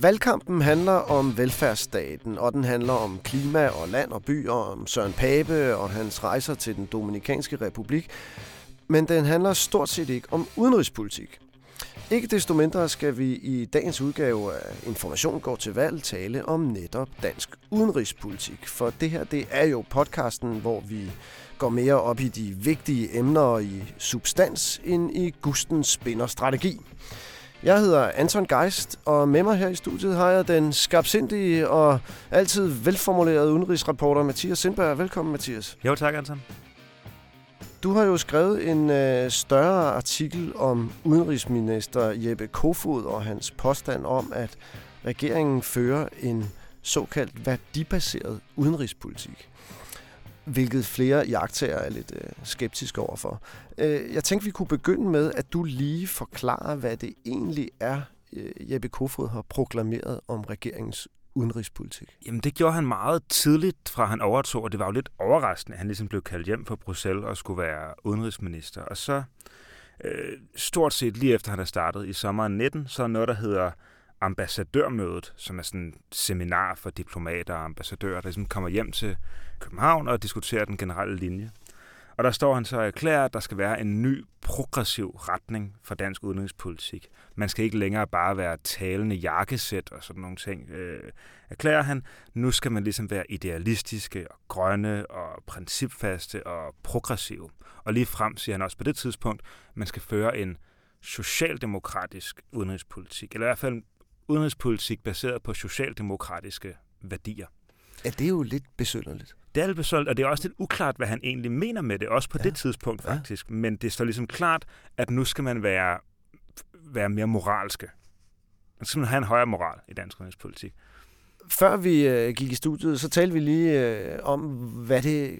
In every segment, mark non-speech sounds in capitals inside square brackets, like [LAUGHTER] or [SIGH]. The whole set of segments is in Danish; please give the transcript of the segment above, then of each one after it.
Valgkampen handler om velfærdsstaten, og den handler om klima og land og by, og om Søren Pape og hans rejser til den Dominikanske Republik. Men den handler stort set ikke om udenrigspolitik. Ikke desto mindre skal vi i dagens udgave af Information går til valg tale om netop dansk udenrigspolitik. For det her, det er jo podcasten, hvor vi går mere op i de vigtige emner i substans end i Gustens spinderstrategi. strategi. Jeg hedder Anton Geist, og med mig her i studiet har jeg den skabsindige og altid velformulerede udenrigsreporter Mathias Sindberg. Velkommen, Mathias. Jo, tak, Anton. Du har jo skrevet en øh, større artikel om udenrigsminister Jeppe Kofod og hans påstand om, at regeringen fører en såkaldt værdibaseret udenrigspolitik hvilket flere jagttager er lidt øh, skeptiske overfor. Øh, jeg tænkte, vi kunne begynde med, at du lige forklarer, hvad det egentlig er, øh, Jeppe Kofod har proklameret om regeringens udenrigspolitik? Jamen det gjorde han meget tidligt fra han overtog, og det var jo lidt overraskende, at han ligesom blev kaldt hjem fra Bruxelles og skulle være udenrigsminister. Og så øh, stort set lige efter han er startet i sommeren 19, så er noget, der hedder ambassadørmødet, som er sådan et seminar for diplomater og ambassadører, der ligesom kommer hjem til København og diskuterer den generelle linje. Og der står han så og erklærer, at der skal være en ny progressiv retning for dansk udenrigspolitik. Man skal ikke længere bare være talende jakkesæt og sådan nogle ting. Øh, erklærer han, nu skal man ligesom være idealistiske og grønne og principfaste og progressive. Og lige frem siger han også på det tidspunkt, at man skal føre en socialdemokratisk udenrigspolitik, eller i hvert fald udenrigspolitik baseret på socialdemokratiske værdier. Ja, det er jo lidt besynderligt. Det er lidt besynderligt, og det er også lidt uklart, hvad han egentlig mener med det, også på ja. det tidspunkt faktisk. Ja. Men det står ligesom klart, at nu skal man være, være mere moralske. Man skal have en højere moral i dansk udenrigspolitik. Før vi øh, gik i studiet, så talte vi lige øh, om, hvad det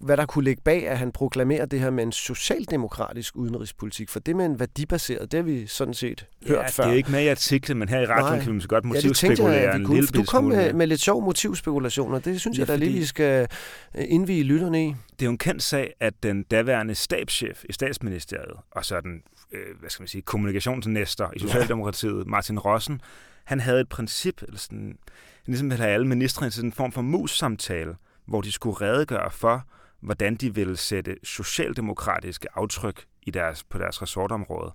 hvad der kunne ligge bag, at han proklamerer det her med en socialdemokratisk udenrigspolitik. For det med en værdibaseret, det har vi sådan set hørt ja, før. det er ikke med i artiklen, men her i radioen kan vi så godt motivspekulere ja, jeg, en lille Du kom med, med lidt sjov motivspekulationer. Det synes ja, jeg da lige, vi skal øh, indvige lytterne i. Det er jo en kendt sag, at den daværende stabschef i statsministeriet, og så den øh, hvad skal man sige, kommunikationsnæster i Socialdemokratiet, ja. Martin Rossen, han havde et princip, eller sådan, ligesom ville have alle ministre til en form for mus-samtale, hvor de skulle redegøre for, hvordan de vil sætte socialdemokratiske aftryk i deres, på deres resortområde.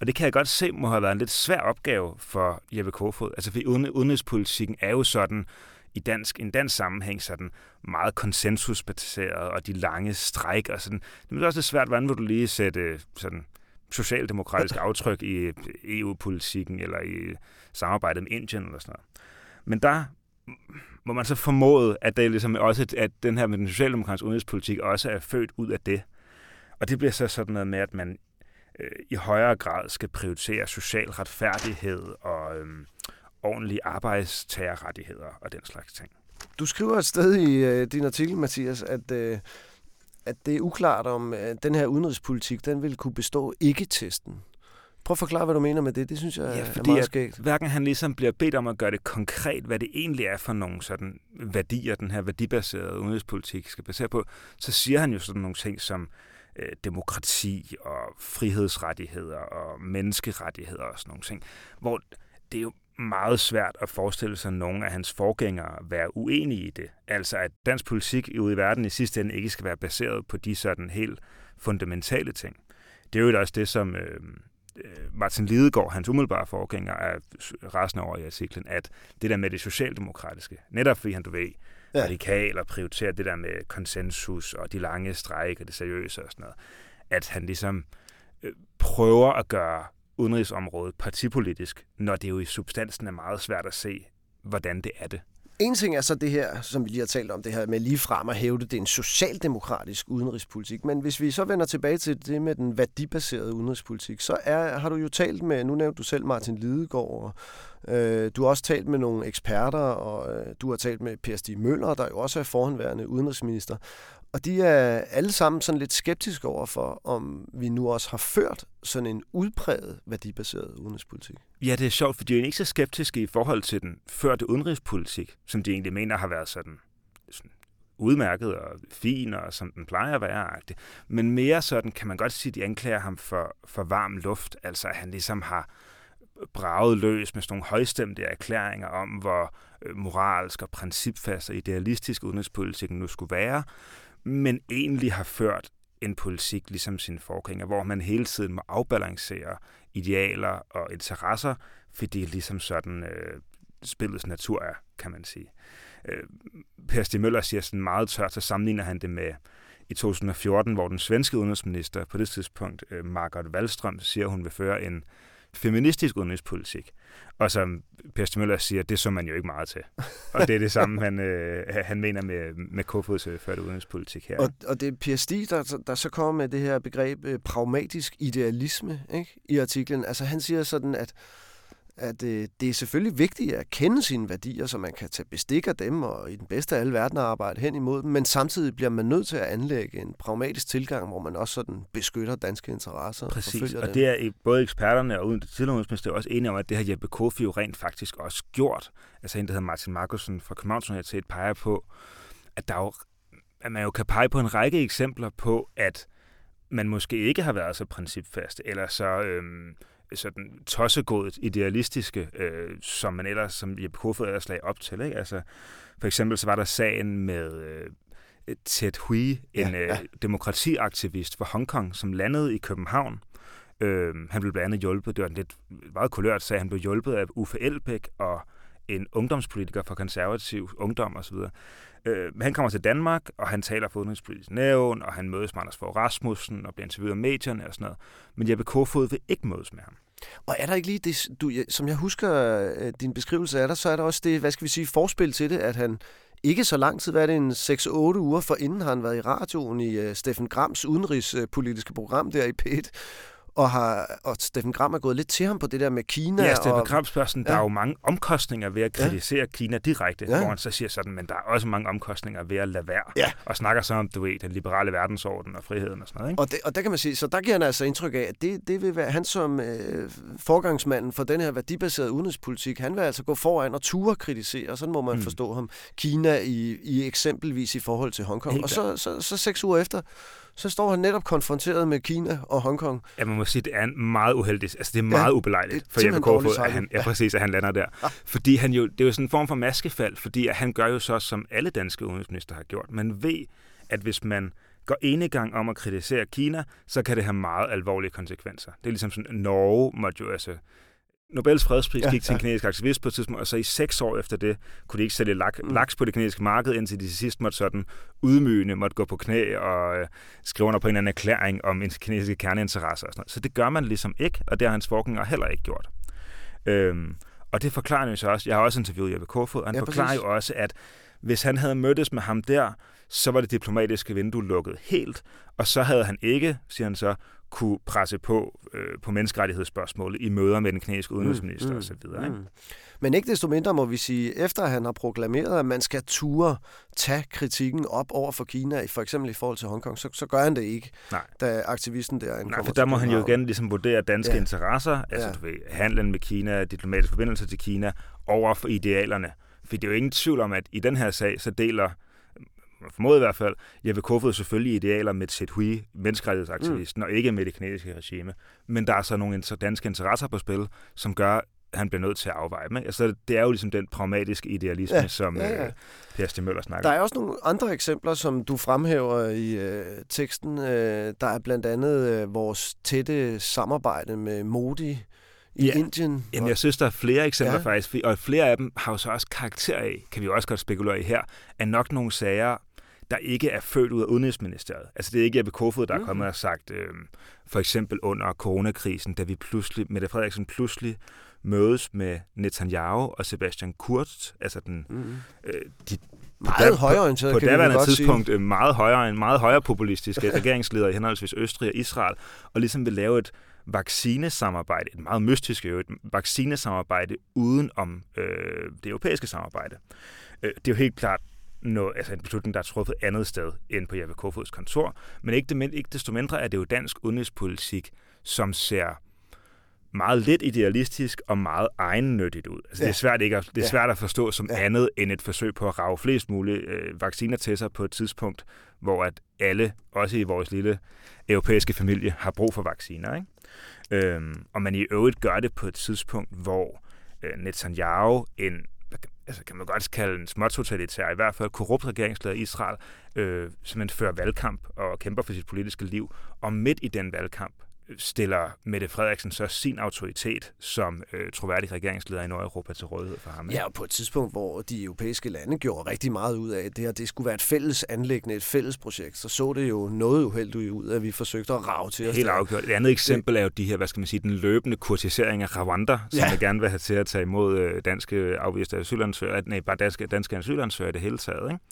Og det kan jeg godt se må have været en lidt svær opgave for Jeppe Kofod. Altså, for udenrigspolitikken er jo sådan, i dansk, en dansk sammenhæng sådan meget konsensusbaseret, og de lange stræk og sådan. Det er også lidt svært, hvordan vil du lige sætte sådan socialdemokratisk [LAUGHS] aftryk i EU-politikken eller i samarbejdet med Indien eller sådan noget. Men der må man så formode, at, det ligesom også, at den her med den socialdemokratiske udenrigspolitik også er født ud af det. Og det bliver så sådan noget med, at man øh, i højere grad skal prioritere social retfærdighed og øh, ordentlige arbejdstagerrettigheder og den slags ting. Du skriver et sted i øh, din artikel, Mathias, at, øh, at det er uklart, om at den her udenrigspolitik den vil kunne bestå ikke-testen. Prøv at forklare, hvad du mener med det. Det synes jeg ja, fordi er meget skægt. hverken han ligesom bliver bedt om at gøre det konkret, hvad det egentlig er for nogle sådan værdier, den her værdibaserede udenrigspolitik skal basere på, så siger han jo sådan nogle ting som øh, demokrati og frihedsrettigheder og menneskerettigheder og sådan nogle ting, hvor det er jo meget svært at forestille sig nogle af hans forgængere være uenige i det. Altså at dansk politik ude i verden i sidste ende ikke skal være baseret på de sådan helt fundamentale ting. Det er jo også det, som Øh, Martin Lidegaard, hans umiddelbare forgænger, er rasende over i artiklen, at det der med det socialdemokratiske, netop fordi han, du ved, ja. radikal og prioriterer det der med konsensus og de lange stræk og det seriøse og sådan noget, at han ligesom øh, prøver at gøre udenrigsområdet partipolitisk, når det jo i substansen er meget svært at se, hvordan det er det. En ting er så det her, som vi lige har talt om, det her med lige frem at hævde, det er en socialdemokratisk udenrigspolitik. Men hvis vi så vender tilbage til det med den værdibaserede udenrigspolitik, så er, har du jo talt med, nu nævnte du selv Martin Lidegaard, og øh, du har også talt med nogle eksperter, og øh, du har talt med Per Stig Møller, der jo også er forhenværende udenrigsminister. Og de er alle sammen sådan lidt skeptiske over for, om vi nu også har ført sådan en udpræget værdibaseret udenrigspolitik. Ja, det er sjovt, for de er ikke så skeptiske i forhold til den førte udenrigspolitik, som de egentlig mener har været sådan, sådan udmærket og fin, og som den plejer at være. Men mere sådan kan man godt sige, at de anklager ham for, for varm luft, altså at han ligesom har braget løs med sådan nogle højstemte erklæringer om, hvor øh, moralsk og principfast og idealistisk udenrigspolitikken nu skulle være, men egentlig har ført en politik ligesom sin forgænger, hvor man hele tiden må afbalancere idealer og interesser, fordi ligesom sådan øh, spillets natur er, kan man sige. Øh, per Stig Møller siger sådan meget tørt, så sammenligner han det med i 2014, hvor den svenske udenrigsminister på det tidspunkt, øh, Margot Wallström, siger, at hun vil føre en feministisk udenrigspolitik. Og som Per Møller siger, det så man jo ikke meget til. Og det er det samme, han, øh, han mener med, med Kofods førte udenrigspolitik her. Og, og det er Per Stig, der, der så kommer med det her begreb øh, pragmatisk idealisme ikke? i artiklen. Altså han siger sådan, at at øh, det er selvfølgelig vigtigt at kende sine værdier, så man kan tage bestik af dem og i den bedste af alle verdener arbejde hen imod dem, men samtidig bliver man nødt til at anlægge en pragmatisk tilgang, hvor man også sådan beskytter danske interesser. Præcis, og, og det er både eksperterne og uden tidligere også enige om, at det har Jeppe Kofi jo rent faktisk også gjort. Altså en, der hedder Martin Markusen fra Københavns Universitet, peger på, at, der jo, at man jo kan pege på en række eksempler på, at man måske ikke har været så principfast, eller så øhm, sådan tossegodet idealistiske, øh, som man ellers, som Jeppe Kofod ellers lagde op til. Ikke? Altså, for eksempel så var der sagen med øh, Ted Hui, en ja, ja. Øh, demokratiaktivist fra Hongkong, som landede i København. Øh, han blev blandt andet hjulpet, det var en lidt meget kulørt sag, han blev hjulpet af Uffe Elbæk og en ungdomspolitiker fra konservativ ungdom osv. Øh, han kommer til Danmark, og han taler for udenrigspolitisk nævn, og han mødes med Anders Fogh Rasmussen og bliver interviewet af medierne og sådan noget. Men Jeppe Kofod vil ikke mødes med ham. Og er der ikke lige det, du, som jeg husker øh, din beskrivelse af der, så er der også det, hvad skal vi sige, forspil til det, at han ikke så lang tid, hvad er det, en 6-8 uger for inden har han været i radioen i uh, Steffen Grams udenrigspolitiske program der i P1, og, har, og Steffen Gram er gået lidt til ham på det der med Kina. Ja, Steffen Gram spørger sådan, ja. der er jo mange omkostninger ved at kritisere ja. Kina direkte, ja. hvor han så siger sådan, men der er også mange omkostninger ved at lade være. Ja. Og snakker så om, du ved, den liberale verdensorden og friheden og sådan noget. Ikke? Og, det, og der kan man sige, så der giver han altså indtryk af, at det, det vil være han som øh, forgangsmanden for den her værdibaserede udenrigspolitik, han vil altså gå foran og ture kritisere, og sådan må man mm. forstå ham. Kina i, i eksempelvis i forhold til Hongkong. Helt og så, så, så seks uger efter, så står han netop konfronteret med Kina og Hongkong. Ja, man må sige, det er en meget uheldigt. Altså, det er meget ja, ubelejligt for Jeppe Kofod, at han, ja, præcis, at han lander der. Ja. Fordi han jo, det er jo sådan en form for maskefald, fordi at han gør jo så, som alle danske udenrigsminister har gjort. Man ved, at hvis man går enegang om at kritisere Kina, så kan det have meget alvorlige konsekvenser. Det er ligesom sådan, Norge måtte jo altså Nobels fredspris ja, gik til en kinesisk aktivist på et tidspunkt, og så i seks år efter det kunne de ikke sælge lak, mm. laks på det kinesiske marked, indtil de til sidst måtte sådan udmygende, måtte gå på knæ og øh, skrive under på en eller anden erklæring om kinesiske kerneinteresser og sådan noget. Så det gør man ligesom ikke, og det har hans forgænger heller ikke gjort. Øhm, og det forklarer jo så også, jeg har også interviewet Jeppe Kofod, og han ja, forklarer præcis. jo også, at hvis han havde mødtes med ham der, så var det diplomatiske vindue lukket helt, og så havde han ikke, siger han så, kunne presse på øh, på menneskerettighedsspørgsmålet i møder med den kinesiske udenrigsminister mm, mm, osv. Mm. Men ikke desto mindre må vi sige, efter han har proklameret, at man skal ture tage kritikken op over for Kina, for eksempel i forhold til Hongkong, så, så gør han det ikke, Nej. da aktivisten der Nej, for der må han jo igen ligesom vurdere danske ja. interesser, altså ja. du ved, handlen med Kina, diplomatiske forbindelser til Kina, over for idealerne. For det er jo ingen tvivl om, at i den her sag, så deler formodet i hvert fald, Jeppe Kofod selvfølgelig idealer med Ted Hui, menneskerettighedsaktivisten, mm. og ikke med det kinesiske regime. Men der er så nogle danske interesser på spil, som gør, at han bliver nødt til at afveje dem. Altså, det er jo ligesom den pragmatiske idealisme, ja, som ja, ja. Øh, Per Stig Møller snakker Der er også nogle andre eksempler, som du fremhæver i øh, teksten. Øh, der er blandt andet øh, vores tætte samarbejde med Modi, i ja. Indien. Jamen, jeg synes, der er flere eksempler ja. faktisk, og flere af dem har jo så også karakter af, kan vi jo også godt spekulere i her, er nok nogle sager, der ikke er født ud af Udenrigsministeriet. Altså det er ikke Jeppe Kofod, der mm. er kommet og sagt, øh, for eksempel under coronakrisen, da vi pludselig, Mette Frederiksen pludselig mødes med Netanyahu og Sebastian Kurz, altså den, mm. øh, de meget højreorienteret, på, på daværende tidspunkt sige. Øh, meget højere, en meget højere populistisk [LAUGHS] regeringsledere i henholdsvis Østrig og Israel, og ligesom vil lave et vaccinesamarbejde, et meget mystisk et vaccinesamarbejde uden om øh, det europæiske samarbejde. Øh, det er jo helt klart noget, altså en beslutning, der er truffet andet sted end på Jeppe Kofods kontor. Men ikke, det, ikke desto mindre er det jo dansk udenrigspolitik, som ser meget lidt idealistisk og meget egennyttigt ud. Altså, ja. det, er svært ikke at, det er svært at forstå som ja. andet end et forsøg på at rave flest mulige øh, vacciner til sig på et tidspunkt, hvor at alle, også i vores lille europæiske familie, har brug for vacciner. Ikke? Øhm, og man i øvrigt gør det på et tidspunkt, hvor øh, Netanyahu, en altså kan man godt kalde en småtotalitær, i hvert fald korrupt regeringsleder i Israel, øh, simpelthen fører valgkamp og kæmper for sit politiske liv. Og midt i den valgkamp stiller Mette Frederiksen så sin autoritet som øh, troværdig regeringsleder i Nordeuropa til rådighed for ham. Ja, og på et tidspunkt, hvor de europæiske lande gjorde rigtig meget ud af det, og det skulle være et fælles anlæggende, et fælles projekt, så så det jo noget uheldigt ud, at vi forsøgte at rave til os. Helt afgjort. Et andet eksempel er jo de her, hvad skal man sige, den løbende kurtisering af Rwanda, som ja. jeg gerne vil have til at tage imod øh, danske afviste asylansøgere, nej, bare danske, danske asylansøgere i det hele taget. Ikke?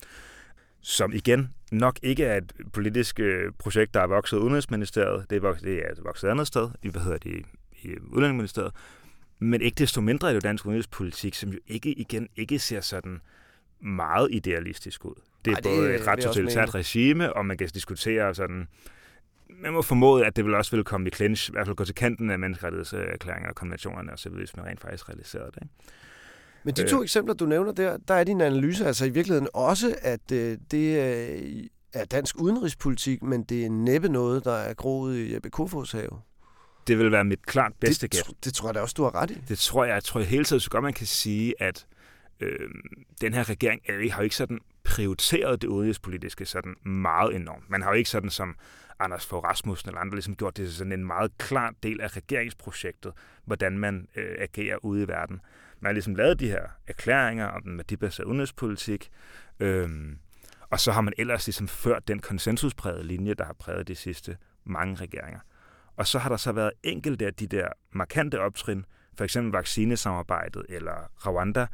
Som igen nok ikke er et politisk øh, projekt, der er vokset i Udenrigsministeriet. Det er vokset, det er vokset et andet sted, i, hvad hedder det, i Udlændingsministeriet. Men ikke desto mindre er det jo dansk udenrigspolitik, som jo ikke igen ikke ser sådan meget idealistisk ud. Det er Ej, det, både et ret totalitært regime, og man kan diskutere sådan... Man må formode, at det vil også vil komme i clinch, i hvert fald gå til kanten af menneskerettighedserklæringer og konventionerne osv., hvis man rent faktisk realiserer det. Ikke? Men de to øh. eksempler, du nævner der, der er din analyse altså i virkeligheden også, at øh, det øh, er dansk udenrigspolitik, men det er næppe noget, der er groet i Jeppe Kofods have. Det vil være mit klart bedste gæt. Det, det tror jeg da også, du har ret i. Det tror jeg. Jeg tror hele tiden, så godt man kan sige, at øh, den her regering er, har jo ikke sådan prioriteret det udenrigspolitiske sådan meget enormt. Man har jo ikke sådan som Anders Fogh Rasmussen eller andre ligesom gjort det sådan en meget klar del af regeringsprojektet, hvordan man øh, agerer ude i verden. Man har ligesom lavet de her erklæringer om den værdibaserede udenrigspolitik, øhm, og så har man ellers ligesom ført den konsensusprægede linje, der har præget de sidste mange regeringer. Og så har der så været enkelte af de der markante optrin, for eksempel vaccinesamarbejdet eller Rwanda,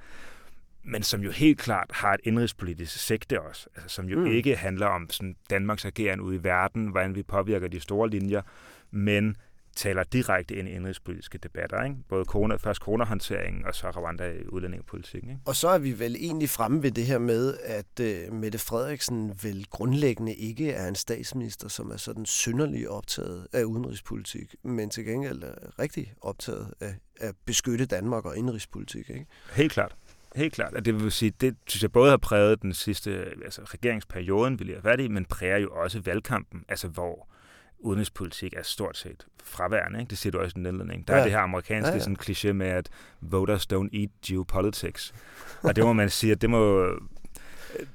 men som jo helt klart har et indrigspolitisk sigte også, altså, som jo mm. ikke handler om sådan Danmarks ageren ude i verden, hvordan vi påvirker de store linjer, men taler direkte ind i indrigspolitiske debatter. Ikke? Både corona, først coronahåndteringen og så Rwanda i udlændingepolitikken. Ikke? Og så er vi vel egentlig fremme ved det her med, at uh, Mette Frederiksen vel grundlæggende ikke er en statsminister, som er sådan synderligt optaget af udenrigspolitik, men til gengæld er rigtig optaget af at beskytte Danmark og indrigspolitik. Ikke? Helt klart. Helt klart. At det vil sige, det synes jeg både har præget den sidste altså regeringsperioden, vi lige er færdige, men præger jo også valgkampen, altså hvor udenrigspolitik er stort set fraværende. Ikke? Det siger du også i den indledning. Der ja. er det her amerikanske ja, ja. Sådan, kliché med, at voters don't eat geopolitics. Og det må man sige, at det må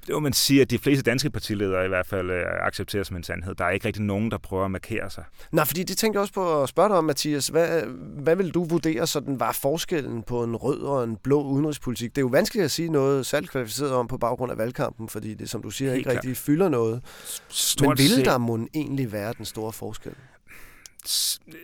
det må man sige, at de fleste danske partiledere i hvert fald øh, accepterer som en sandhed. Der er ikke rigtig nogen, der prøver at markere sig. Nej, fordi det tænker jeg også på at spørge dig om, Mathias. Hvad, hvad vil du vurdere, sådan var forskellen på en rød og en blå udenrigspolitik? Det er jo vanskeligt at sige noget særligt kvalificeret om på baggrund af valgkampen, fordi det, som du siger, Helt ikke klar. rigtig fylder noget. Stort Men vil der må egentlig være den store forskel?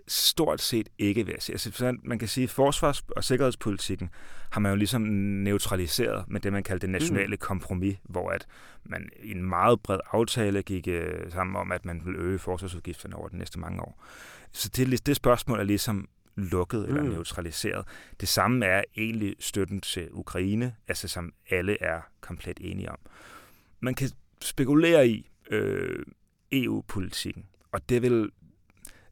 Stort set ikke, vil jeg sige. Altså, man kan sige, at forsvars- og sikkerhedspolitikken har man jo ligesom neutraliseret med det, man kalder det nationale mm. kompromis, hvor at man i en meget bred aftale gik uh, sammen om, at man vil øge forsvarsudgifterne over de næste mange år. Så det, det spørgsmål er ligesom lukket mm. eller neutraliseret. Det samme er egentlig støtten til Ukraine, altså som alle er komplet enige om. Man kan spekulere i øh, EU-politikken, og det vil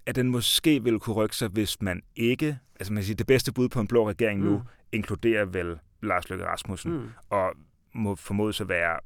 at den måske ville kunne rykke sig, hvis man ikke, altså man siger, det bedste bud på en blå regering mm. nu, inkluderer vel Lars Løkke Rasmussen, mm. og må formodes at være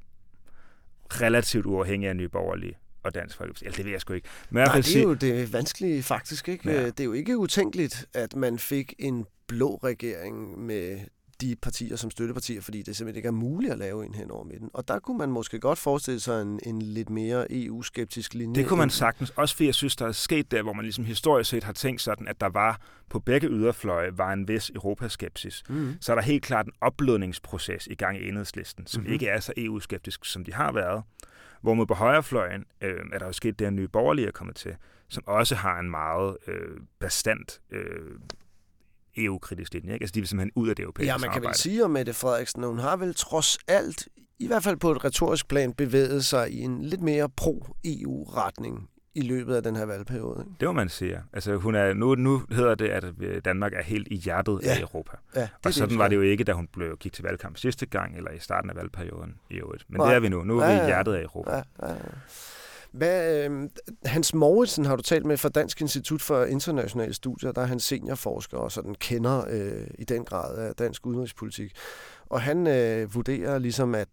relativt uafhængig af Nye Borgerlige og Dansk Folkeparti. Eller det ved jeg sgu ikke. Men Nej, det er jo det vanskelige faktisk. ikke. Ja. Det er jo ikke utænkeligt, at man fik en blå regering med de partier som støttepartier, fordi det simpelthen ikke er muligt at lave en hen over midten. Og der kunne man måske godt forestille sig en, en lidt mere EU-skeptisk linje. Det kunne man sagtens, også fordi jeg synes, der er sket der, hvor man ligesom historisk set har tænkt sådan, at der var på begge yderfløje var en vis europaskepsis. Mm. Så er der helt klart en opblødningsproces i gang i enhedslisten, som mm-hmm. ikke er så EU-skeptisk, som de har været. Hvorimod på højrefløjen øh, er der jo sket det, at nye borgerlige er kommet til, som også har en meget øh, bestandt øh, EU-kritisk linje. Ikke? Altså, de vil simpelthen ud af det europæiske Ja, man kan vel sige om Mette Frederiksen, hun har vel trods alt, i hvert fald på et retorisk plan, bevæget sig i en lidt mere pro-EU-retning i løbet af den her valgperiode. Ikke? Det må man sige. Altså, hun er, nu, nu hedder det, at Danmark er helt i hjertet ja. af Europa. Ja, det og sådan det, var det jo ikke, da hun blev, gik til valgkamp sidste gang, eller i starten af valgperioden i øvrigt. Men Nej. det er vi nu. Nu er ja, vi i hjertet af Europa. Ja, ja, ja. Hvad, øh, Hans Mouritsen har du talt med fra Dansk Institut for Internationale Studier, der er han seniorforsker og sådan kender øh, i den grad af dansk udenrigspolitik. Og han øh, vurderer ligesom, at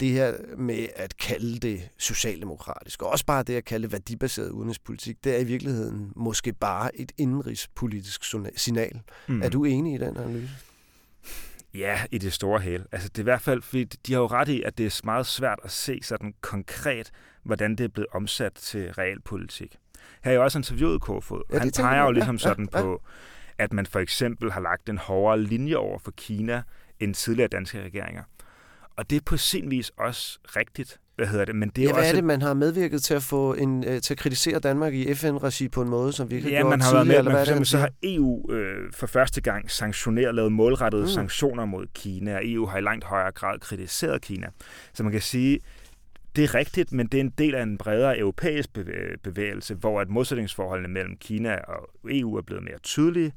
det her med at kalde det socialdemokratisk, og også bare det at kalde det værdibaseret udenrigspolitik, det er i virkeligheden måske bare et indrigspolitisk signal. Mm. Er du enig i den analyse? Ja, i det store hele. Altså, det er i hvert fald, fordi de har jo ret i, at det er meget svært at se sådan konkret, hvordan det er blevet omsat til realpolitik. Her er jo også interviewet Kofod. Ja, Han peger jo ligesom sådan ja, ja. på, at man for eksempel har lagt en hårdere linje over for Kina end tidligere danske regeringer. Og det er på sin vis også rigtigt. Hvad hedder det? Men det er ja, hvad også... er det, man har medvirket til at få en, øh, til at kritisere Danmark i FN-regi på en måde, som vi ikke ja, har gjort man har været med, eller hvad for eksempel, så har EU øh, for første gang sanktioneret, lavet målrettede mm. sanktioner mod Kina, og EU har i langt højere grad kritiseret Kina. Så man kan sige, det er rigtigt, men det er en del af en bredere europæisk bevægelse, hvor at modsætningsforholdene mellem Kina og EU er blevet mere tydelige,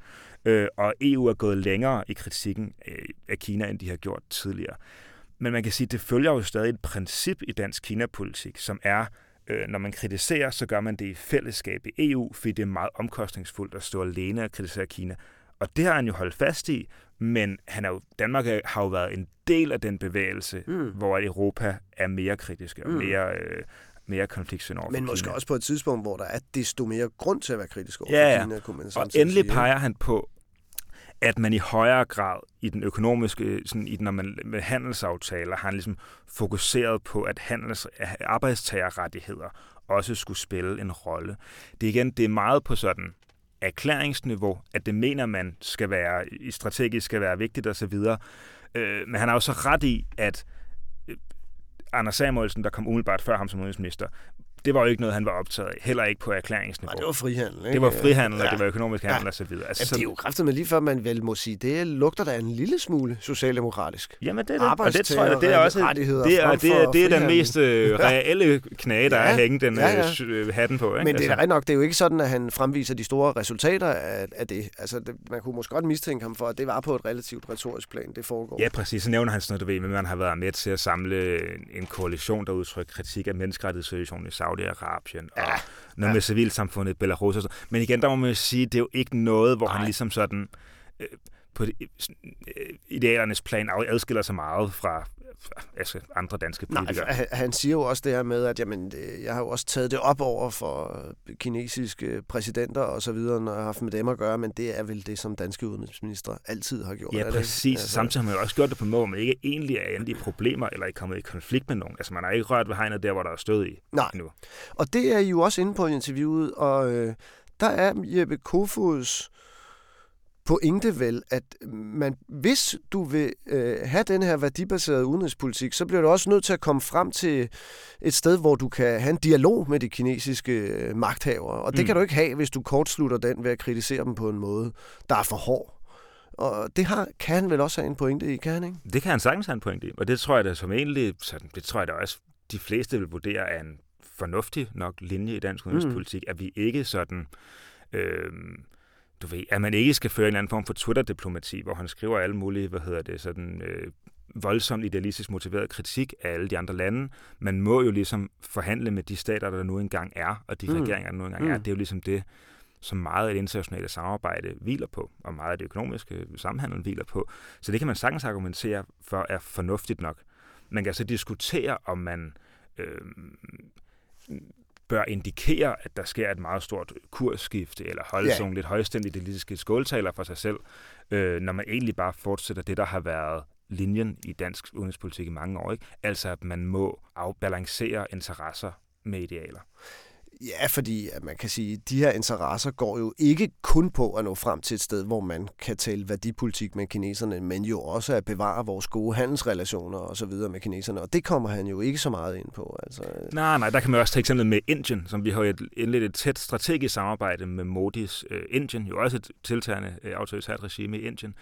øh, og EU er gået længere i kritikken øh, af Kina, end de har gjort tidligere. Men man kan sige, at det følger jo stadig et princip i dansk Kina-politik, som er, øh, når man kritiserer, så gør man det i fællesskab i EU, fordi det er meget omkostningsfuldt at stå alene og kritisere Kina. Og det har han jo holdt fast i, men han er jo, Danmark har jo været en del af den bevægelse, mm. hvor Europa er mere kritiske og mm. mere... Øh, mere konfliktsyn over Men måske Kina. også på et tidspunkt, hvor der er desto mere grund til at være kritisk over ja, Kina, kunne man og endelig sige. peger han på, at man i højere grad i den økonomiske, sådan i den, når man med handelsaftaler, har han ligesom fokuseret på, at handels, arbejdstagerrettigheder også skulle spille en rolle. Det er igen, det er meget på sådan erklæringsniveau, at det mener man skal være, strategisk skal være vigtigt osv. Øh, men han har jo så ret i, at øh, Anders Samuelsen, der kom umiddelbart før ham som udenrigsminister, det var jo ikke noget, han var optaget af. Heller ikke på erklæringsniveau. Nej, det var frihandel. Ikke? Det var frihandel, ja. og det var økonomisk handel ja. osv. Altså, Jamen, det er jo kraftigt med lige før, man vel må sige, det lugter da en lille smule socialdemokratisk. Jamen, det er det. Og det tror jeg, det er også det er, det er, det er den mest øh, reelle knage, der ja. er hængt den ja, ja. Øh, hatten på. Ikke? Men det er altså. nok, det er jo ikke sådan, at han fremviser de store resultater af, af det. Altså, det, man kunne måske godt mistænke ham for, at det var på et relativt retorisk plan, det foregår. Ja, præcis. Så nævner han sådan noget, du ved, men man har været med til at samle en koalition, der udtrykker kritik af menneskerettighedssituationen i Saudi-Arabien ja. og noget ja. med civilsamfundet i Belarus. Og så. Men igen, der må man sige, det er jo ikke noget, hvor Nej. han ligesom sådan øh, på øh, idealernes plan adskiller sig meget fra altså andre danske politikere. Nej, altså, han siger jo også det her med, at jamen, jeg har jo også taget det op over for kinesiske præsidenter og så videre, når jeg har haft med dem at gøre, men det er vel det, som danske udenrigsminister altid har gjort. Ja, præcis. Altså, Samtidig har man jo også gjort det på en måde, man ikke egentlig er endt i problemer eller er kommet i konflikt med nogen. Altså man har ikke rørt ved hegnet der, hvor der er stød i Nej. nu. Og det er I jo også inde på i interviewet, og øh, der er Jeppe Kofods pointe vel, at man, hvis du vil øh, have den her værdibaserede udenrigspolitik, så bliver du også nødt til at komme frem til et sted, hvor du kan have en dialog med de kinesiske øh, magthavere. Og det mm. kan du ikke have, hvis du kortslutter den ved at kritisere dem på en måde, der er for hård. Og det har, kan han vel også have en pointe i, kan han ikke? Det kan han sagtens have en pointe i, og det tror jeg da som egentlig, sådan, det tror jeg da også, de fleste vil vurdere er en fornuftig nok linje i dansk udenrigspolitik, mm. at vi ikke sådan... Øh, du ved, at man ikke skal føre en eller anden form for Twitter-diplomati, hvor han skriver alle mulige, hvad hedder det, sådan øh, voldsomt idealistisk motiveret kritik af alle de andre lande. Man må jo ligesom forhandle med de stater, der nu engang er, og de mm. regeringer, der nu engang mm. er. Det er jo ligesom det, som meget af det internationale samarbejde hviler på, og meget af det økonomiske samhandel hviler på. Så det kan man sagtens argumentere for er fornuftigt nok. Man kan så diskutere, om man øh, bør indikere, at der sker et meget stort kursskifte, eller holde ja. sådan lidt højstændige politiske skåltaler for sig selv, øh, når man egentlig bare fortsætter det, der har været linjen i dansk udenrigspolitik i mange år. Ikke? Altså, at man må afbalancere interesser med idealer. Ja, fordi at man kan sige, at de her interesser går jo ikke kun på at nå frem til et sted, hvor man kan tale værdipolitik med kineserne, men jo også at bevare vores gode handelsrelationer og så videre med kineserne, og det kommer han jo ikke så meget ind på. Altså. Nej, nej, der kan man også tage eksemplet med Indien, som vi har et, indledt et tæt strategisk samarbejde med Modis øh, Indien, jo også et tiltagende øh, autoritært regime i Indien.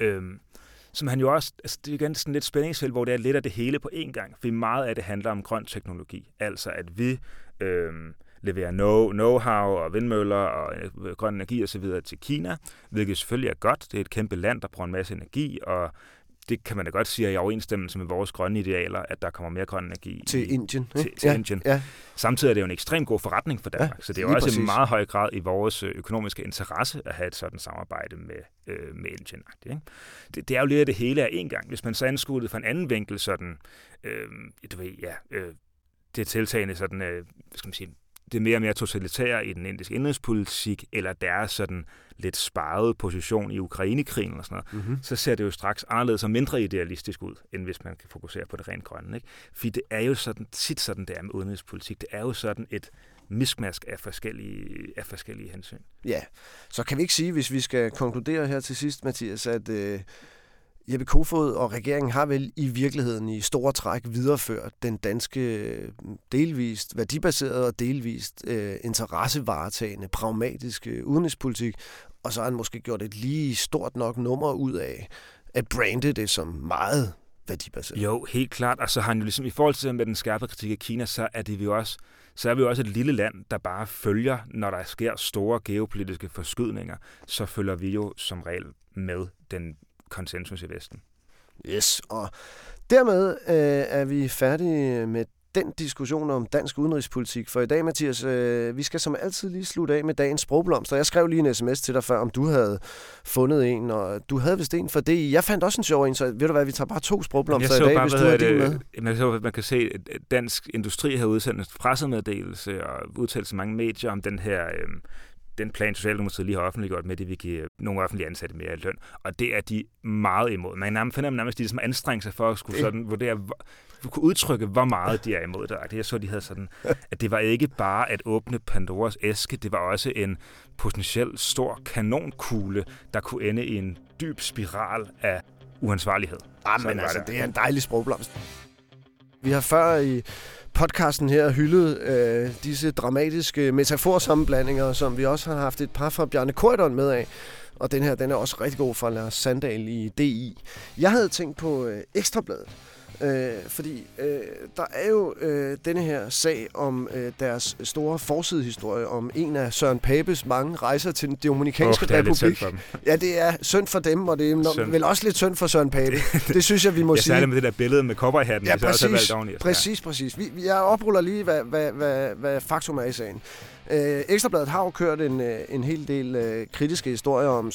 Øhm, som han jo også, altså det er igen sådan lidt spændingsfelt, hvor det er lidt af det hele på én gang, fordi meget af det handler om grøn teknologi, altså at vi øh, leverer know-how og vindmøller og øh, grøn energi osv. til Kina, hvilket selvfølgelig er godt. Det er et kæmpe land, der bruger en masse energi, og det kan man da godt sige er i overensstemmelse med vores grønne idealer, at der kommer mere grøn energi til i, Indien. Til, til ja, Indien. Ja. Samtidig er det jo en ekstremt god forretning for Danmark, ja, så det er jo også præcis. i meget høj grad i vores øh, økonomiske interesse at have et sådan samarbejde med, øh, med Indien. Ikke? Det, det er jo lidt af det hele af en gang. Hvis man så anskuer det fra en anden vinkel, sådan, øh, du ved, ja, øh, det tiltagende sådan, øh, hvad skal man sige, det mere og mere totalitære i den indiske indrigspolitik, eller deres sådan lidt sparede position i Ukrainekrigen og sådan noget, mm-hmm. så ser det jo straks anderledes og mindre idealistisk ud, end hvis man kan fokusere på det rent grønne. Ikke? Fordi det er jo sådan, tit sådan, det er med udenrigspolitik. Det er jo sådan et miskmask af forskellige, af forskellige hensyn. Ja, så kan vi ikke sige, hvis vi skal konkludere her til sidst, Mathias, at øh, Jeppe Kofod og regeringen har vel i virkeligheden i store træk videreført den danske øh, delvist værdibaserede og delvist øh, interessevaretagende, pragmatiske udenrigspolitik, og så har han måske gjort et lige stort nok nummer ud af at brande det som meget værdibaseret. Jo, helt klart. Og så har han jo ligesom, i forhold til med den skarpe kritik af Kina, så er det vi også så er vi jo også et lille land, der bare følger, når der sker store geopolitiske forskydninger, så følger vi jo som regel med den konsensus i Vesten. Yes, og dermed øh, er vi færdige med den diskussion om dansk udenrigspolitik for i dag, Mathias. Øh, vi skal som altid lige slutte af med dagens sprogblomster. Jeg skrev lige en sms til dig før, om du havde fundet en, og du havde vist en for det. Jeg fandt også en sjov en, så ved du hvad, vi tager bare to sprogblomster i dag, bare, hvis du har det med. Man, så, man kan se, at Dansk Industri har udsendt en pressemeddelelse og udtalt så mange medier om den her øh, den plan, Socialdemokratiet lige har offentliggjort med, det vi give nogle offentlige ansatte mere løn. Og det er de meget imod. Man nærmest finder nærmest, de som anstrenger sig for at skulle sådan vurdere, kunne udtrykke, hvor meget de er imod det. Jeg så, de havde sådan, at det var ikke bare at åbne Pandoras æske, det var også en potentielt stor kanonkugle, der kunne ende i en dyb spiral af uansvarlighed. Ah, men altså, det. det er en dejlig sprogblomst. Vi har før i podcasten her hyldet øh, disse dramatiske metaforsammenblandinger, som vi også har haft et par fra Bjarne Korydon med af. Og den her, den er også rigtig god fra Lars Sandal i DI. Jeg havde tænkt på øh, Ekstrabladet, Øh, fordi øh, der er jo øh, denne her sag om øh, deres store forsidehistorie om en af Søren Papes mange rejser til den Dominikanske oh, Republik. Ja, det er synd for dem, og det er synd. vel også lidt synd for Søren Pape. Det, det synes jeg, vi må jeg sige. Særligt med det der billede med kopperhatten, ja, præcis, også valgt præcis, præcis. Vi, jeg opruller lige, hvad, hvad, hvad, hvad faktum er i sagen. Øh, Ekstrabladet har jo kørt en, øh, en hel del øh, kritiske historier om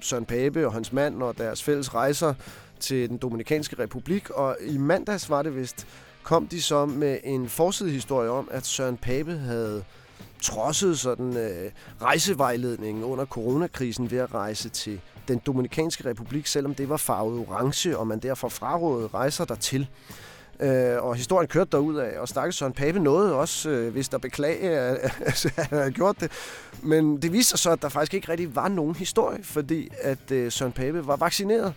Søren Pape og hans mand og deres fælles rejser til den Dominikanske Republik, og i mandags var det vist, kom de så med en forsidehistorie om, at Søren Pape havde trodset sådan øh, rejsevejledningen under coronakrisen ved at rejse til den Dominikanske Republik, selvom det var farvet orange, og man derfor frarådede rejser dertil. Øh, og historien kørte derud af, og stakkels Søren Pape nåede også, øh, hvis der beklage, at, [LAUGHS] han havde gjort det. Men det viste sig så, at der faktisk ikke rigtig var nogen historie, fordi at øh, Søren Pape var vaccineret.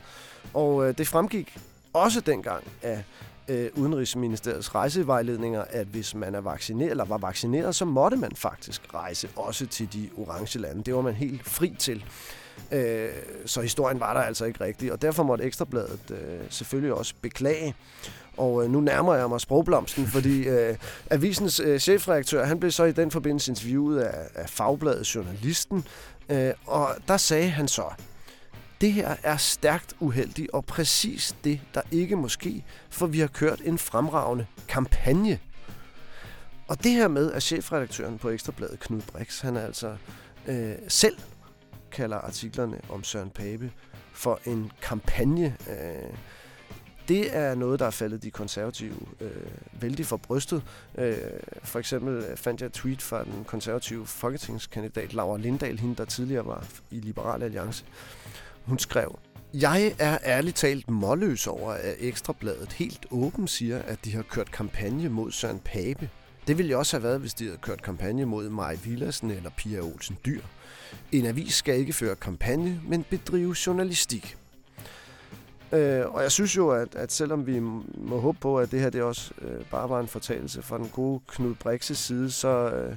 Og øh, det fremgik også dengang af øh, Udenrigsministeriets rejsevejledninger, at hvis man er vaccineret eller var vaccineret, så måtte man faktisk rejse også til de orange lande. Det var man helt fri til. Øh, så historien var der altså ikke rigtig, og derfor måtte Ekstrabladet øh, selvfølgelig også beklage. Og øh, nu nærmer jeg mig sprogblomsten, fordi øh, avisens øh, chefredaktør, han blev så i den forbindelse interviewet af, af fagbladet Journalisten, øh, og der sagde han så, det her er stærkt uheldigt og præcis det, der ikke må ske, for vi har kørt en fremragende kampagne. Og det her med, at chefredaktøren på Ekstrabladet, Knud Brix, han er altså øh, selv kalder artiklerne om Søren Pape for en kampagne. Øh, det er noget, der er faldet de konservative øh, vældig for brystet. Øh, for eksempel fandt jeg et tweet fra den konservative folketingskandidat Laura Lindahl, hende der tidligere var i Liberal Alliance. Hun skrev, jeg er ærligt talt målløs over, at Ekstrabladet helt åben siger, at de har kørt kampagne mod Søren Pape. Det ville jo også have været, hvis de havde kørt kampagne mod Maj Villadsen eller Pia Olsen Dyr. En avis skal ikke føre kampagne, men bedrive journalistik. Øh, og jeg synes jo, at, at selvom vi må håbe på, at det her det også øh, bare var en fortalelse fra den gode Knud Brixes side, så, øh,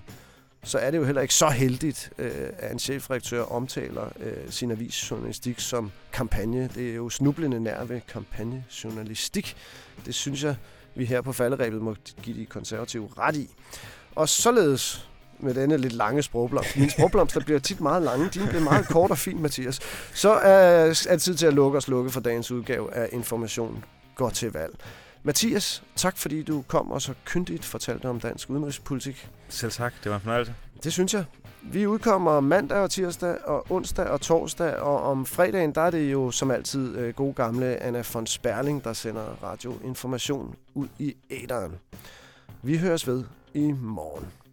så er det jo heller ikke så heldigt, øh, at en chefredaktør omtaler øh, sin avisjournalistik som kampagne. Det er jo snublende nær ved kampagnejournalistik. Det synes jeg, vi her på falderæbet må give de konservative ret i. Og således med denne lidt lange sprogblomst. Min sprogblomster bliver tit meget lange, din bliver meget kort og fin, Mathias. Så er det tid til at lukke og slukke for dagens udgave af Information går til valg. Mathias, tak fordi du kom og så kyndigt fortalte om dansk udenrigspolitik. Selv tak, det var en fornøjelse. Det synes jeg. Vi udkommer mandag og tirsdag og onsdag og torsdag, og om fredagen, der er det jo som altid øh, gamle Anna von Sperling, der sender radioinformation ud i æderen. Vi høres ved i morgen.